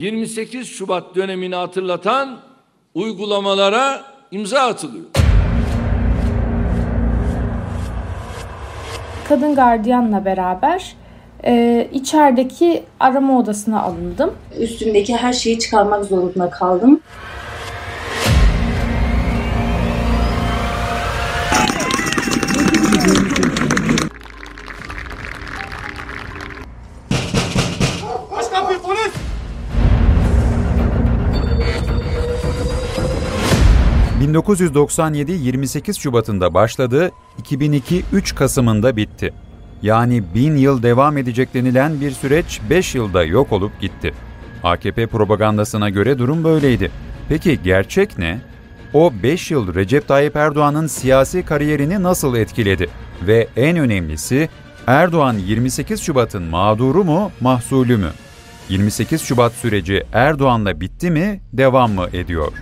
28 Şubat dönemini hatırlatan uygulamalara imza atılıyor. Kadın gardiyanla beraber e, içerideki arama odasına alındım. Üstümdeki her şeyi çıkarmak zorunda kaldım. ...1997 28 Şubat'ında başladı, 2002 3 Kasım'ında bitti. Yani bin yıl devam edecek denilen bir süreç 5 yılda yok olup gitti. AKP propagandasına göre durum böyleydi. Peki gerçek ne? O 5 yıl Recep Tayyip Erdoğan'ın siyasi kariyerini nasıl etkiledi? Ve en önemlisi Erdoğan 28 Şubat'ın mağduru mu, mahsulü mü? 28 Şubat süreci Erdoğan'la bitti mi, devam mı ediyor?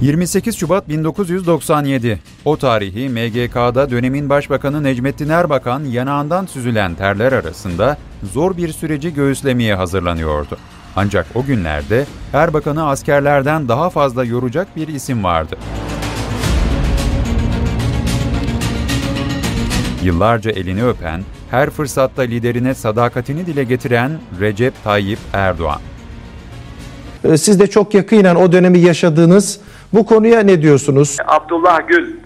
28 Şubat 1997. O tarihi MGK'da dönemin Başbakanı Necmettin Erbakan yanağından süzülen terler arasında zor bir süreci göğüslemeye hazırlanıyordu. Ancak o günlerde Erbakan'ı askerlerden daha fazla yoracak bir isim vardı. Yıllarca elini öpen, her fırsatta liderine sadakatini dile getiren Recep Tayyip Erdoğan. Siz de çok yakinen o dönemi yaşadığınız bu konuya ne diyorsunuz? Abdullah Gül,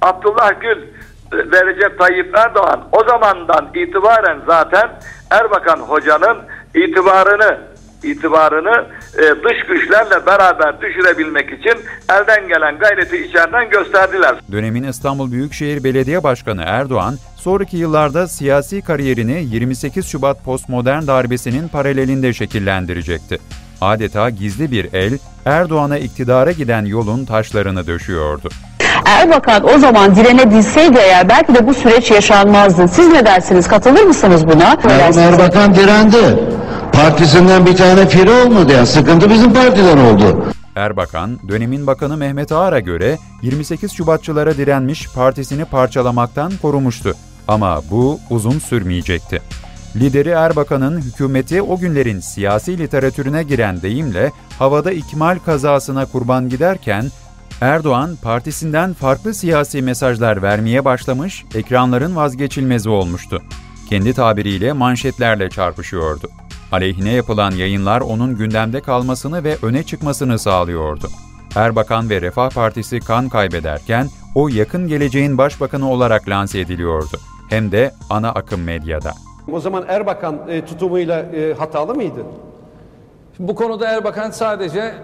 Abdullah Gül ve Recep Tayyip Erdoğan o zamandan itibaren zaten Erbakan Hoca'nın itibarını itibarını e, dış güçlerle beraber düşürebilmek için elden gelen gayreti içeriden gösterdiler. Dönemin İstanbul Büyükşehir Belediye Başkanı Erdoğan, sonraki yıllarda siyasi kariyerini 28 Şubat postmodern darbesinin paralelinde şekillendirecekti. Adeta gizli bir el, Erdoğan'a iktidara giden yolun taşlarını döşüyordu. Erbakan o zaman direnebilseydi eğer belki de bu süreç yaşanmazdı. Siz ne dersiniz? Katılır mısınız buna? Erdoğan Erbakan direndi. Partisinden bir tane firi olmadı yani sıkıntı bizim partiden oldu. Erbakan, dönemin bakanı Mehmet Ağar'a göre 28 Şubatçılara direnmiş partisini parçalamaktan korumuştu. Ama bu uzun sürmeyecekti. Lideri Erbakan'ın hükümeti o günlerin siyasi literatürüne giren deyimle havada ikmal kazasına kurban giderken Erdoğan partisinden farklı siyasi mesajlar vermeye başlamış, ekranların vazgeçilmezi olmuştu. Kendi tabiriyle manşetlerle çarpışıyordu. Aleyhine yapılan yayınlar onun gündemde kalmasını ve öne çıkmasını sağlıyordu. Erbakan ve Refah Partisi kan kaybederken o yakın geleceğin başbakanı olarak lanse ediliyordu. Hem de ana akım medyada. O zaman Erbakan e, tutumuyla e, hatalı mıydı? Bu konuda Erbakan sadece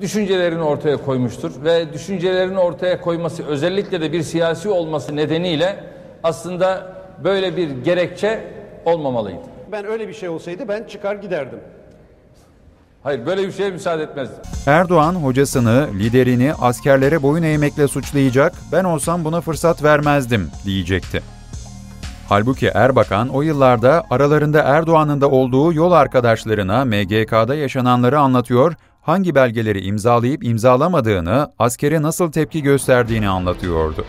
düşüncelerini ortaya koymuştur ve düşüncelerini ortaya koyması özellikle de bir siyasi olması nedeniyle aslında böyle bir gerekçe olmamalıydı. Ben öyle bir şey olsaydı ben çıkar giderdim. Hayır böyle bir şeye müsaade etmezdim. Erdoğan hocasını, liderini askerlere boyun eğmekle suçlayacak, ben olsam buna fırsat vermezdim diyecekti. Halbuki Erbakan o yıllarda aralarında Erdoğan'ın da olduğu yol arkadaşlarına MGK'da yaşananları anlatıyor, hangi belgeleri imzalayıp imzalamadığını, askere nasıl tepki gösterdiğini anlatıyordu.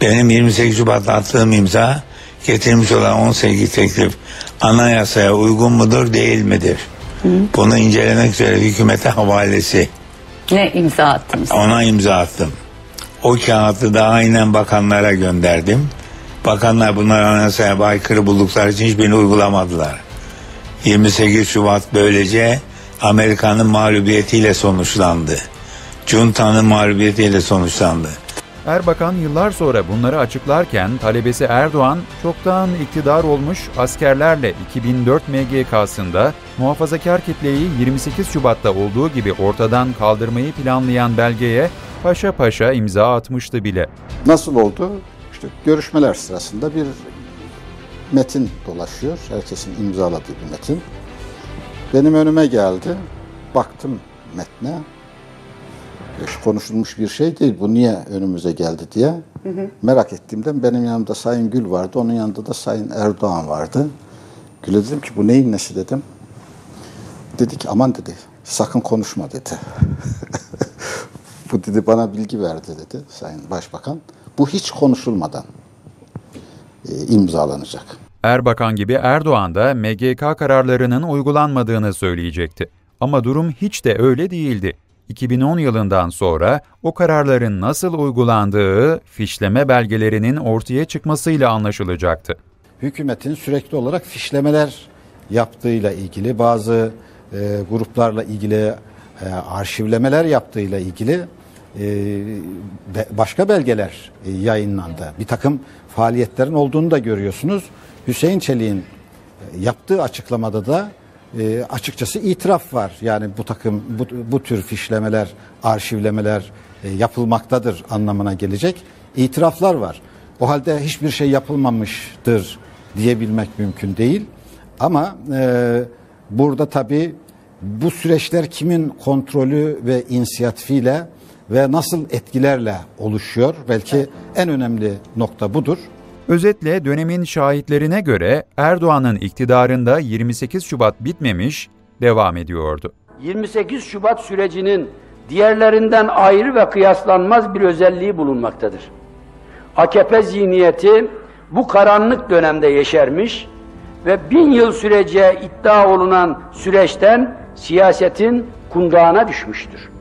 Benim 28 Şubat'ta attığım imza getirmiş olan 18 teklif anayasaya uygun mudur değil midir? Hı. Bunu incelemek üzere hükümete havalesi. Ne imza attınız? Ona imza attım. O kağıtı da aynen bakanlara gönderdim. Bakanlar bunlar anayasaya aykırı buldukları için hiçbirini uygulamadılar. 28 Şubat böylece Amerika'nın mağlubiyetiyle sonuçlandı. Cunta'nın mağlubiyetiyle sonuçlandı. Erbakan yıllar sonra bunları açıklarken talebesi Erdoğan çoktan iktidar olmuş askerlerle 2004 MGK'sında muhafazakar kitleyi 28 Şubat'ta olduğu gibi ortadan kaldırmayı planlayan belgeye paşa paşa imza atmıştı bile. Nasıl oldu? İşte görüşmeler sırasında bir metin dolaşıyor. Herkesin imzaladığı bir metin. Benim önüme geldi. Baktım metne. Hiç konuşulmuş bir şey değil. Bu niye önümüze geldi diye. Hı hı. Merak ettiğimden benim yanımda Sayın Gül vardı. Onun yanında da Sayın Erdoğan vardı. Gül'e dedim ki bu neyin nesi dedim. Dedi ki aman dedi sakın konuşma dedi. bu dedi bana bilgi verdi dedi Sayın Başbakan. Bu hiç konuşulmadan e, imzalanacak. Erbakan gibi Erdoğan da MGK kararlarının uygulanmadığını söyleyecekti. Ama durum hiç de öyle değildi. 2010 yılından sonra o kararların nasıl uygulandığı fişleme belgelerinin ortaya çıkmasıyla anlaşılacaktı. Hükümetin sürekli olarak fişlemeler yaptığıyla ilgili bazı e, gruplarla ilgili e, arşivlemeler yaptığıyla ilgili başka belgeler e, yayınlandı. Bir takım faaliyetlerin olduğunu da görüyorsunuz. Hüseyin Çelik'in e, yaptığı açıklamada da e, açıkçası itiraf var. Yani bu takım bu, bu tür fişlemeler, arşivlemeler e, yapılmaktadır anlamına gelecek itiraflar var. O halde hiçbir şey yapılmamıştır diyebilmek mümkün değil. Ama e, burada tabii bu süreçler kimin kontrolü ve inisiyatifiyle ve nasıl etkilerle oluşuyor? Belki en önemli nokta budur. Özetle dönemin şahitlerine göre Erdoğan'ın iktidarında 28 Şubat bitmemiş, devam ediyordu. 28 Şubat sürecinin diğerlerinden ayrı ve kıyaslanmaz bir özelliği bulunmaktadır. AKP zihniyeti bu karanlık dönemde yeşermiş ve bin yıl süreceği iddia olunan süreçten siyasetin kundağına düşmüştür.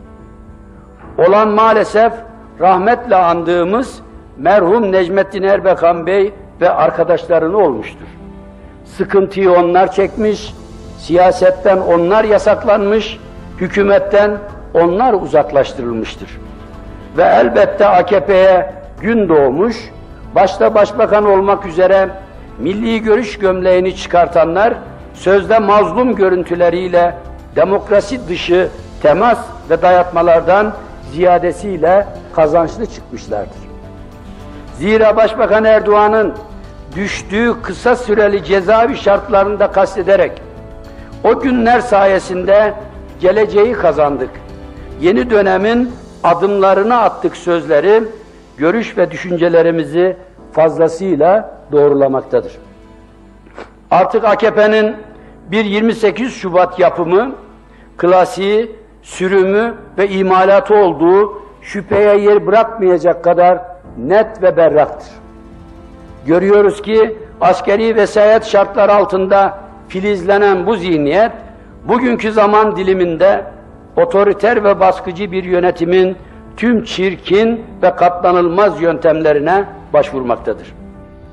Olan maalesef rahmetle andığımız merhum Necmettin Erbakan Bey ve arkadaşlarını olmuştur. Sıkıntıyı onlar çekmiş, siyasetten onlar yasaklanmış, hükümetten onlar uzaklaştırılmıştır. Ve elbette AKP'ye gün doğmuş, başta başbakan olmak üzere milli görüş gömleğini çıkartanlar sözde mazlum görüntüleriyle demokrasi dışı temas ve dayatmalardan ziyadesiyle kazançlı çıkmışlardır. Zira Başbakan Erdoğan'ın düştüğü kısa süreli cezaevi şartlarını da kastederek o günler sayesinde geleceği kazandık. Yeni dönemin adımlarını attık sözleri görüş ve düşüncelerimizi fazlasıyla doğrulamaktadır. Artık AKP'nin bir 28 Şubat yapımı, klasiği, sürümü ve imalatı olduğu şüpheye yer bırakmayacak kadar net ve berraktır. Görüyoruz ki askeri vesayet şartlar altında filizlenen bu zihniyet, bugünkü zaman diliminde otoriter ve baskıcı bir yönetimin tüm çirkin ve katlanılmaz yöntemlerine başvurmaktadır.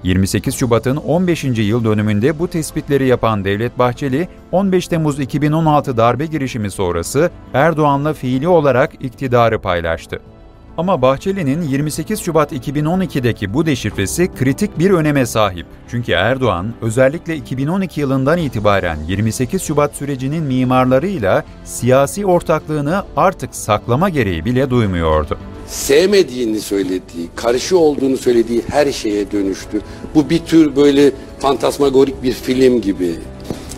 28 Şubat'ın 15. yıl dönümünde bu tespitleri yapan Devlet Bahçeli, 15 Temmuz 2016 darbe girişimi sonrası Erdoğan'la fiili olarak iktidarı paylaştı. Ama Bahçeli'nin 28 Şubat 2012'deki bu deşifresi kritik bir öneme sahip. Çünkü Erdoğan özellikle 2012 yılından itibaren 28 Şubat sürecinin mimarlarıyla siyasi ortaklığını artık saklama gereği bile duymuyordu sevmediğini söylediği, karşı olduğunu söylediği her şeye dönüştü. Bu bir tür böyle fantasmagorik bir film gibi.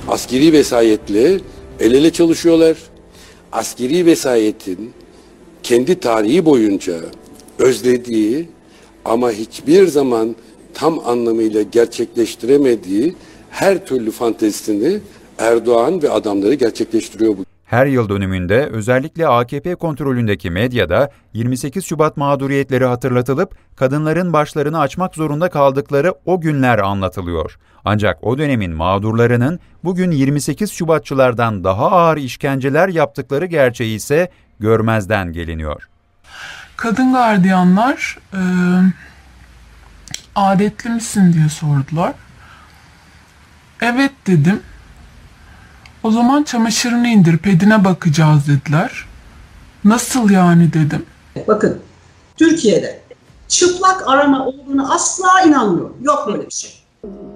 Askeri vesayetle el ele çalışıyorlar. Askeri vesayetin kendi tarihi boyunca özlediği ama hiçbir zaman tam anlamıyla gerçekleştiremediği her türlü fantezisini Erdoğan ve adamları gerçekleştiriyor bu. Her yıl dönümünde özellikle AKP kontrolündeki medyada 28 Şubat mağduriyetleri hatırlatılıp kadınların başlarını açmak zorunda kaldıkları o günler anlatılıyor. Ancak o dönemin mağdurlarının bugün 28 Şubatçılardan daha ağır işkenceler yaptıkları gerçeği ise görmezden geliniyor. Kadın gardiyanlar e, adetli misin diye sordular. Evet dedim. O zaman çamaşırını indir, pedine bakacağız dediler. Nasıl yani dedim. Bakın, Türkiye'de çıplak arama olduğunu asla inanmıyorum. Yok böyle bir şey.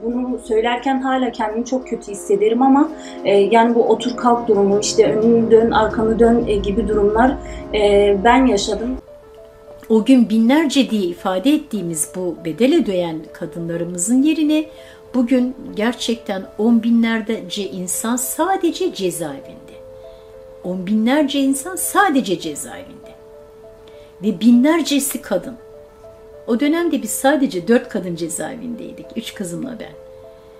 Bunu söylerken hala kendimi çok kötü hissederim ama e, yani bu otur kalk durumu işte önünü dön arkanı dön e, gibi durumlar e, ben yaşadım. O gün binlerce diye ifade ettiğimiz bu bedel ödeyen kadınlarımızın yerine Bugün gerçekten on binlerce insan sadece cezaevinde. On binlerce insan sadece cezaevinde. Ve binlercesi kadın. O dönemde biz sadece dört kadın cezaevindeydik. Üç kızımla ben.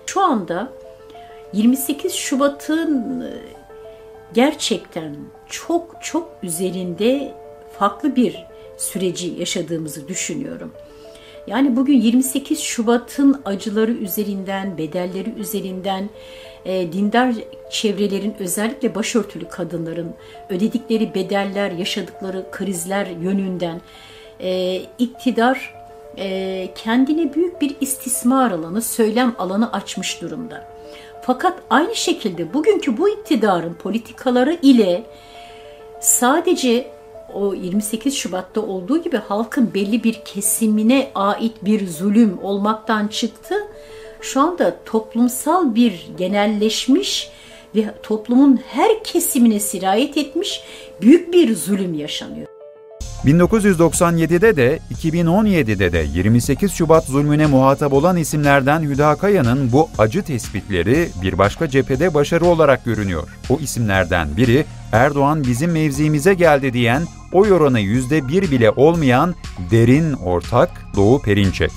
Şu anda 28 Şubat'ın e, gerçekten çok çok üzerinde farklı bir süreci yaşadığımızı düşünüyorum. Yani bugün 28 Şubat'ın acıları üzerinden, bedelleri üzerinden, e, dindar çevrelerin özellikle başörtülü kadınların ödedikleri bedeller, yaşadıkları krizler yönünden e, iktidar e, kendine büyük bir istismar alanı, söylem alanı açmış durumda. Fakat aynı şekilde bugünkü bu iktidarın politikaları ile sadece o 28 Şubat'ta olduğu gibi halkın belli bir kesimine ait bir zulüm olmaktan çıktı. Şu anda toplumsal bir genelleşmiş ve toplumun her kesimine sirayet etmiş büyük bir zulüm yaşanıyor. 1997'de de 2017'de de 28 Şubat zulmüne muhatap olan isimlerden Hüda Kaya'nın bu acı tespitleri bir başka cephede başarı olarak görünüyor. O isimlerden biri Erdoğan bizim mevzimize geldi diyen oy oranı %1 bile olmayan derin ortak Doğu Perinçek.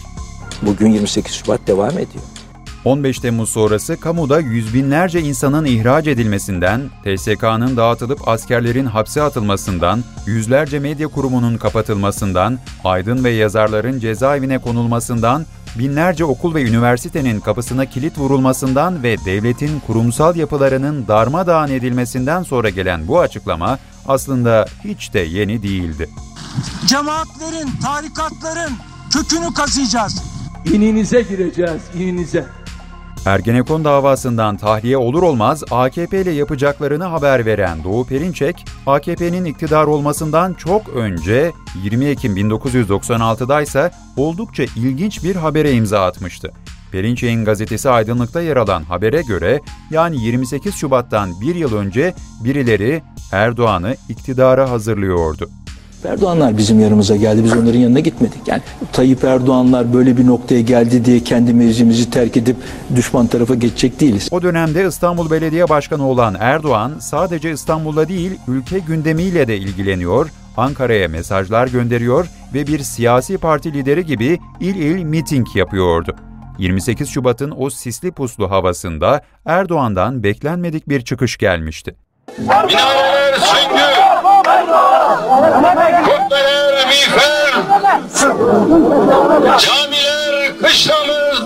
Bugün 28 Şubat devam ediyor. 15 Temmuz sonrası kamuda yüz binlerce insanın ihraç edilmesinden, TSK'nın dağıtılıp askerlerin hapse atılmasından, yüzlerce medya kurumunun kapatılmasından, aydın ve yazarların cezaevine konulmasından, binlerce okul ve üniversitenin kapısına kilit vurulmasından ve devletin kurumsal yapılarının darmadağın edilmesinden sonra gelen bu açıklama aslında hiç de yeni değildi. Cemaatlerin, tarikatların kökünü kazıyacağız. İninize gireceğiz, ininize. Ergenekon davasından tahliye olur olmaz AKP ile yapacaklarını haber veren Doğu Perinçek, AKP'nin iktidar olmasından çok önce 20 Ekim 1996'da ise oldukça ilginç bir habere imza atmıştı. Perinçek'in gazetesi Aydınlık'ta yer alan habere göre yani 28 Şubat'tan bir yıl önce birileri Erdoğan'ı iktidara hazırlıyordu. Erdoğanlar bizim yanımıza geldi. Biz onların yanına gitmedik. Yani Tayyip Erdoğanlar böyle bir noktaya geldi diye kendi mevzimizi terk edip düşman tarafa geçecek değiliz. O dönemde İstanbul Belediye Başkanı olan Erdoğan sadece İstanbul'da değil ülke gündemiyle de ilgileniyor, Ankara'ya mesajlar gönderiyor ve bir siyasi parti lideri gibi il il miting yapıyordu. 28 Şubat'ın o sisli puslu havasında Erdoğan'dan beklenmedik bir çıkış gelmişti. Binalar süngü, kubbeler miğfer, camiler kışlamız.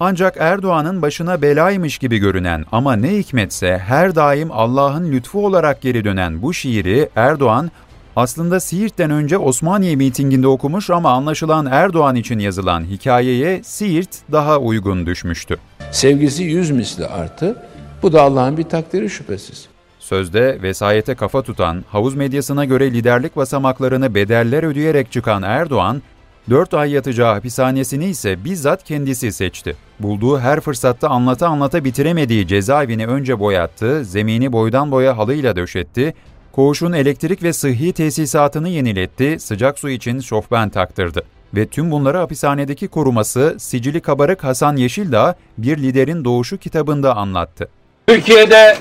Ancak Erdoğan'ın başına belaymış gibi görünen ama ne hikmetse her daim Allah'ın lütfu olarak geri dönen bu şiiri Erdoğan aslında Siirt'ten önce Osmaniye mitinginde okumuş ama anlaşılan Erdoğan için yazılan hikayeye Siirt daha uygun düşmüştü. Sevgisi yüz misli artı. Bu da Allah'ın bir takdiri şüphesiz. Sözde vesayete kafa tutan, havuz medyasına göre liderlik basamaklarını bedeller ödeyerek çıkan Erdoğan, 4 ay yatacağı hapishanesini ise bizzat kendisi seçti. Bulduğu her fırsatta anlata anlata bitiremediği cezaevini önce boyattı, zemini boydan boya halıyla döşetti, koğuşun elektrik ve sıhhi tesisatını yeniletti, sıcak su için şofben taktırdı. Ve tüm bunları hapishanedeki koruması sicili kabarık Hasan Yeşildağ bir liderin doğuşu kitabında anlattı. Türkiye'de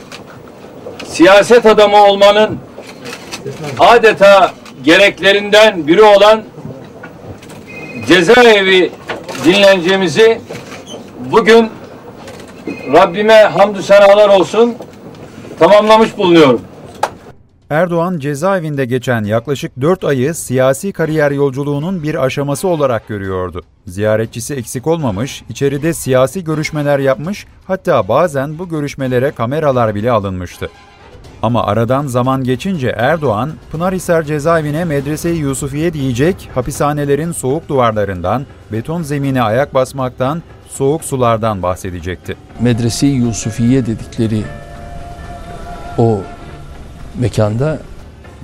siyaset adamı olmanın adeta gereklerinden biri olan cezaevi dinlencemizi bugün Rabbime hamdü senalar olsun tamamlamış bulunuyorum. Erdoğan cezaevinde geçen yaklaşık 4 ayı siyasi kariyer yolculuğunun bir aşaması olarak görüyordu. Ziyaretçisi eksik olmamış, içeride siyasi görüşmeler yapmış, hatta bazen bu görüşmelere kameralar bile alınmıştı. Ama aradan zaman geçince Erdoğan, Pınarhisar cezaevine Medrese-i Yusufiye diyecek, hapishanelerin soğuk duvarlarından, beton zemine ayak basmaktan, soğuk sulardan bahsedecekti. Medrese-i Yusufiye dedikleri o mekanda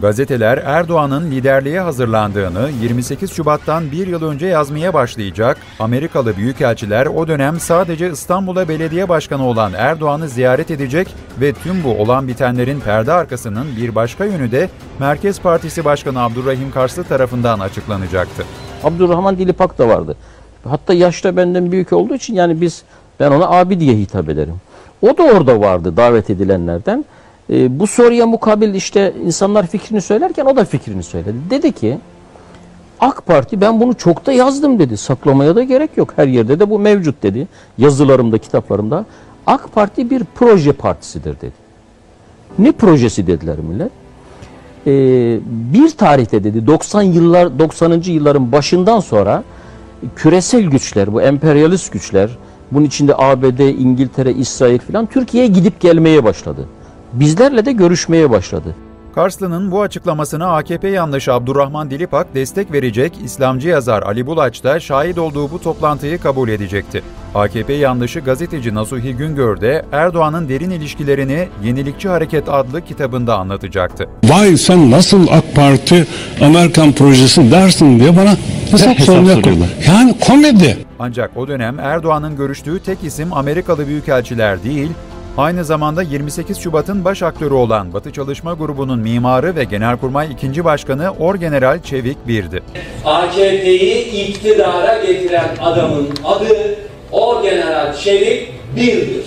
Gazeteler Erdoğan'ın liderliğe hazırlandığını 28 Şubat'tan bir yıl önce yazmaya başlayacak, Amerikalı büyükelçiler o dönem sadece İstanbul'a belediye başkanı olan Erdoğan'ı ziyaret edecek ve tüm bu olan bitenlerin perde arkasının bir başka yönü de Merkez Partisi Başkanı Abdurrahim Karslı tarafından açıklanacaktı. Abdurrahman Dilipak da vardı. Hatta yaşta benden büyük olduğu için yani biz ben ona abi diye hitap ederim. O da orada vardı davet edilenlerden. E, bu soruya mukabil işte insanlar fikrini söylerken o da fikrini söyledi. Dedi ki AK Parti ben bunu çok da yazdım dedi. Saklamaya da gerek yok. Her yerde de bu mevcut dedi. Yazılarımda, kitaplarımda. AK Parti bir proje partisidir dedi. Ne projesi dediler millet. Ee, bir tarihte dedi 90 yıllar 90. yılların başından sonra küresel güçler, bu emperyalist güçler, bunun içinde ABD, İngiltere, İsrail filan Türkiye'ye gidip gelmeye başladı. Bizlerle de görüşmeye başladı. Karslı'nın bu açıklamasına AKP yanlışı Abdurrahman Dilipak destek verecek, İslamcı yazar Ali Bulaç da şahit olduğu bu toplantıyı kabul edecekti. AKP yanlışı gazeteci Nasuhi Güngör de Erdoğan'ın derin ilişkilerini Yenilikçi Hareket adlı kitabında anlatacaktı. Vay sen nasıl AK Parti Amerikan projesi dersin diye bana hesap sormaya koydular. Yani komedi. Ancak o dönem Erdoğan'ın görüştüğü tek isim Amerikalı büyükelçiler değil, aynı zamanda 28 Şubat'ın baş aktörü olan Batı Çalışma Grubu'nun mimarı ve Genelkurmay 2. Başkanı Orgeneral Çevik Bir'di. AKP'yi iktidara getiren adamın adı Orgeneral Çevik Bir'dir.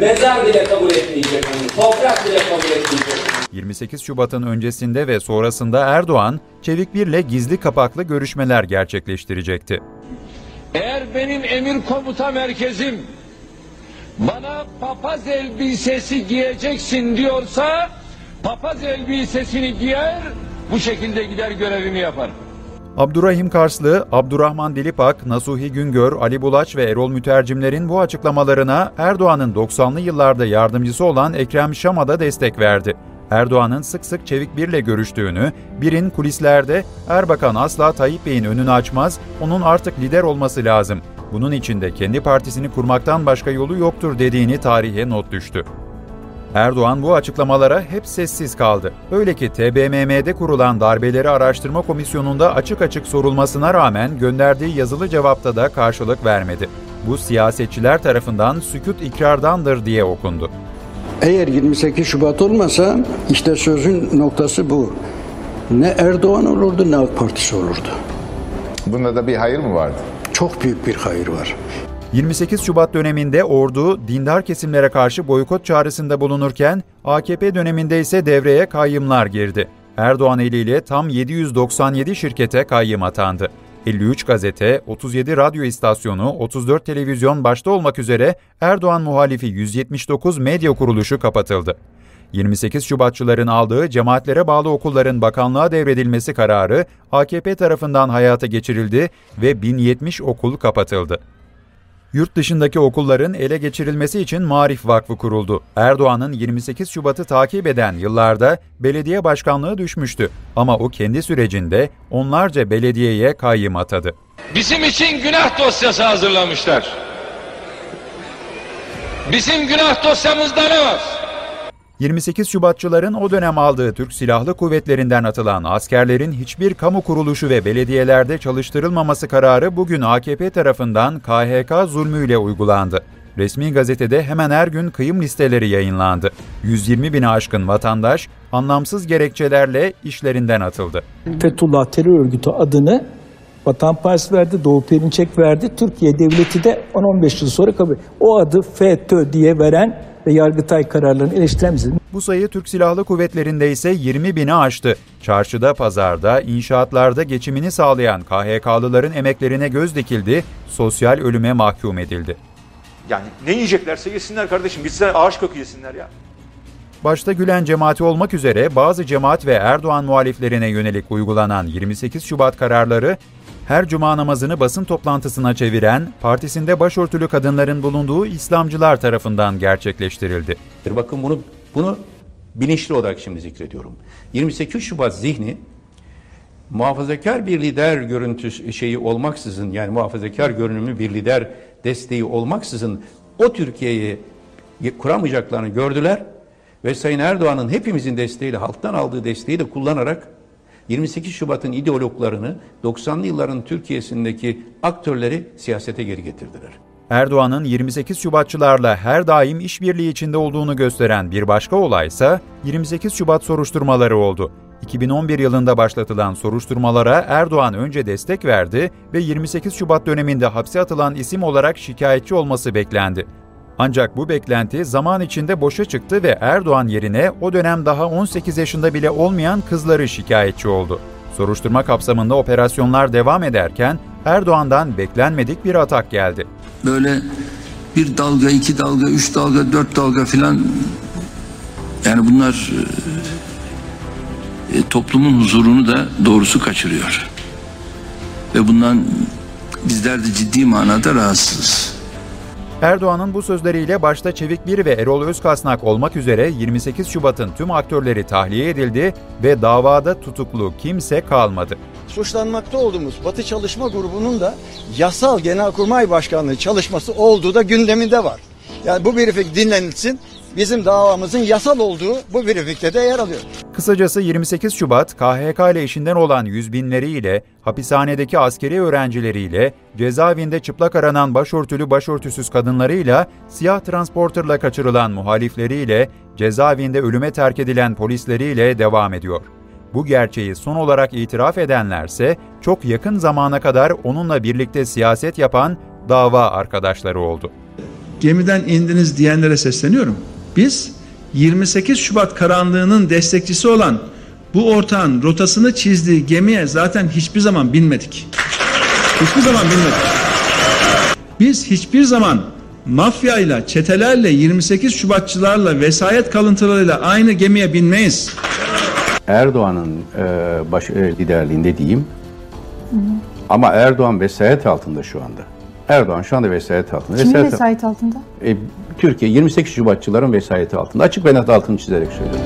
Mezar bile kabul etmeyecek onu, toprak bile kabul etmeyecek 28 Şubat'ın öncesinde ve sonrasında Erdoğan, Çevik Bir'le gizli kapaklı görüşmeler gerçekleştirecekti. Eğer benim emir komuta merkezim bana papaz elbisesi giyeceksin diyorsa papaz elbisesini giyer bu şekilde gider görevimi yapar. Abdurrahim Karslı, Abdurrahman Dilipak, Nasuhi Güngör, Ali Bulaç ve Erol Mütercimler'in bu açıklamalarına Erdoğan'ın 90'lı yıllarda yardımcısı olan Ekrem Şam'a da destek verdi. Erdoğan'ın sık sık Çevik Bir'le görüştüğünü, Bir'in kulislerde Erbakan asla Tayyip Bey'in önünü açmaz, onun artık lider olması lazım. Bunun için de kendi partisini kurmaktan başka yolu yoktur dediğini tarihe not düştü. Erdoğan bu açıklamalara hep sessiz kaldı. Öyle ki TBMM'de kurulan Darbeleri Araştırma Komisyonu'nda açık açık sorulmasına rağmen gönderdiği yazılı cevapta da karşılık vermedi. Bu siyasetçiler tarafından sükut ikrardandır diye okundu. Eğer 28 Şubat olmasa işte sözün noktası bu. Ne Erdoğan olurdu ne AK Partisi olurdu. Bunda da bir hayır mı vardı? Çok büyük bir hayır var. 28 Şubat döneminde ordu dindar kesimlere karşı boykot çağrısında bulunurken AKP döneminde ise devreye kayyımlar girdi. Erdoğan eliyle tam 797 şirkete kayyım atandı. 53 gazete, 37 radyo istasyonu, 34 televizyon başta olmak üzere Erdoğan muhalifi 179 medya kuruluşu kapatıldı. 28 Şubatçıların aldığı cemaatlere bağlı okulların bakanlığa devredilmesi kararı AKP tarafından hayata geçirildi ve 1070 okul kapatıldı. Yurt dışındaki okulların ele geçirilmesi için Marif Vakfı kuruldu. Erdoğan'ın 28 Şubat'ı takip eden yıllarda belediye başkanlığı düşmüştü. Ama o kendi sürecinde onlarca belediyeye kayyım atadı. Bizim için günah dosyası hazırlamışlar. Bizim günah dosyamızda ne var? 28 Şubatçıların o dönem aldığı Türk Silahlı Kuvvetlerinden atılan askerlerin hiçbir kamu kuruluşu ve belediyelerde çalıştırılmaması kararı bugün AKP tarafından KHK zulmüyle uygulandı. Resmi gazetede hemen her gün kıyım listeleri yayınlandı. 120 bini aşkın vatandaş anlamsız gerekçelerle işlerinden atıldı. Fethullah terör örgütü adını Vatan Partisi verdi, Doğu Perinçek verdi. Türkiye Devleti de 10-15 yıl sonra kabul O adı FETÖ diye veren ve Yargıtay kararlarını eleştiremez. Bu sayı Türk Silahlı Kuvvetleri'nde ise 20 bini aştı. Çarşıda, pazarda, inşaatlarda geçimini sağlayan KHK'lıların emeklerine göz dikildi, sosyal ölüme mahkum edildi. Yani ne yiyeceklerse yesinler kardeşim. Gitsinler ağaç kökü yesinler ya. Başta Gülen cemaati olmak üzere bazı cemaat ve Erdoğan muhaliflerine yönelik uygulanan 28 Şubat kararları her cuma namazını basın toplantısına çeviren, partisinde başörtülü kadınların bulunduğu İslamcılar tarafından gerçekleştirildi. Bakın bunu bunu bilinçli olarak şimdi zikrediyorum. 28 Şubat zihni muhafazakar bir lider görüntüsü şeyi olmaksızın yani muhafazakar görünümlü bir lider desteği olmaksızın o Türkiye'yi kuramayacaklarını gördüler ve Sayın Erdoğan'ın hepimizin desteğiyle halktan aldığı desteği de kullanarak 28 Şubat'ın ideologlarını 90'lı yılların Türkiye'sindeki aktörleri siyasete geri getirdiler. Erdoğan'ın 28 Şubatçılarla her daim işbirliği içinde olduğunu gösteren bir başka olaysa 28 Şubat soruşturmaları oldu. 2011 yılında başlatılan soruşturmalara Erdoğan önce destek verdi ve 28 Şubat döneminde hapse atılan isim olarak şikayetçi olması beklendi. Ancak bu beklenti zaman içinde boşa çıktı ve Erdoğan yerine o dönem daha 18 yaşında bile olmayan kızları şikayetçi oldu. Soruşturma kapsamında operasyonlar devam ederken Erdoğan'dan beklenmedik bir atak geldi. Böyle bir dalga, iki dalga, üç dalga, dört dalga filan yani bunlar e, toplumun huzurunu da doğrusu kaçırıyor. Ve bundan bizler de ciddi manada rahatsızız. Erdoğan'ın bu sözleriyle başta Çevik Bir ve Erol Özkasnak olmak üzere 28 Şubat'ın tüm aktörleri tahliye edildi ve davada tutuklu kimse kalmadı. suçlanmakta olduğumuz Batı Çalışma Grubu'nun da yasal Genelkurmay Başkanlığı çalışması olduğu da gündeminde var. Yani bu briefing dinlenilsin. Bizim davamızın yasal olduğu bu briefingde de yer alıyor. Kısacası 28 Şubat KHK ile işinden olan yüz binleriyle, hapishanedeki askeri öğrencileriyle, cezaevinde çıplak aranan başörtülü başörtüsüz kadınlarıyla, siyah transporterla kaçırılan muhalifleriyle, cezaevinde ölüme terk edilen polisleriyle devam ediyor. Bu gerçeği son olarak itiraf edenlerse çok yakın zamana kadar onunla birlikte siyaset yapan dava arkadaşları oldu. gemiden indiniz diyenlere sesleniyorum. Biz 28 Şubat karanlığının destekçisi olan bu ortağın rotasını çizdiği gemiye zaten hiçbir zaman binmedik. Hiçbir zaman binmedik. Biz hiçbir zaman mafyayla, çetelerle, 28 Şubatçılarla, vesayet kalıntılarıyla aynı gemiye binmeyiz. Erdoğan'ın e, baş, e, liderliğinde diyeyim. Ama Erdoğan vesayet altında şu anda. Erdoğan şu anda vesayet altında. Kimin Vesayet- vesayet altında? E, Türkiye 28 Şubatçıların vesayeti altında. Açık ve net altını çizerek söylüyorum.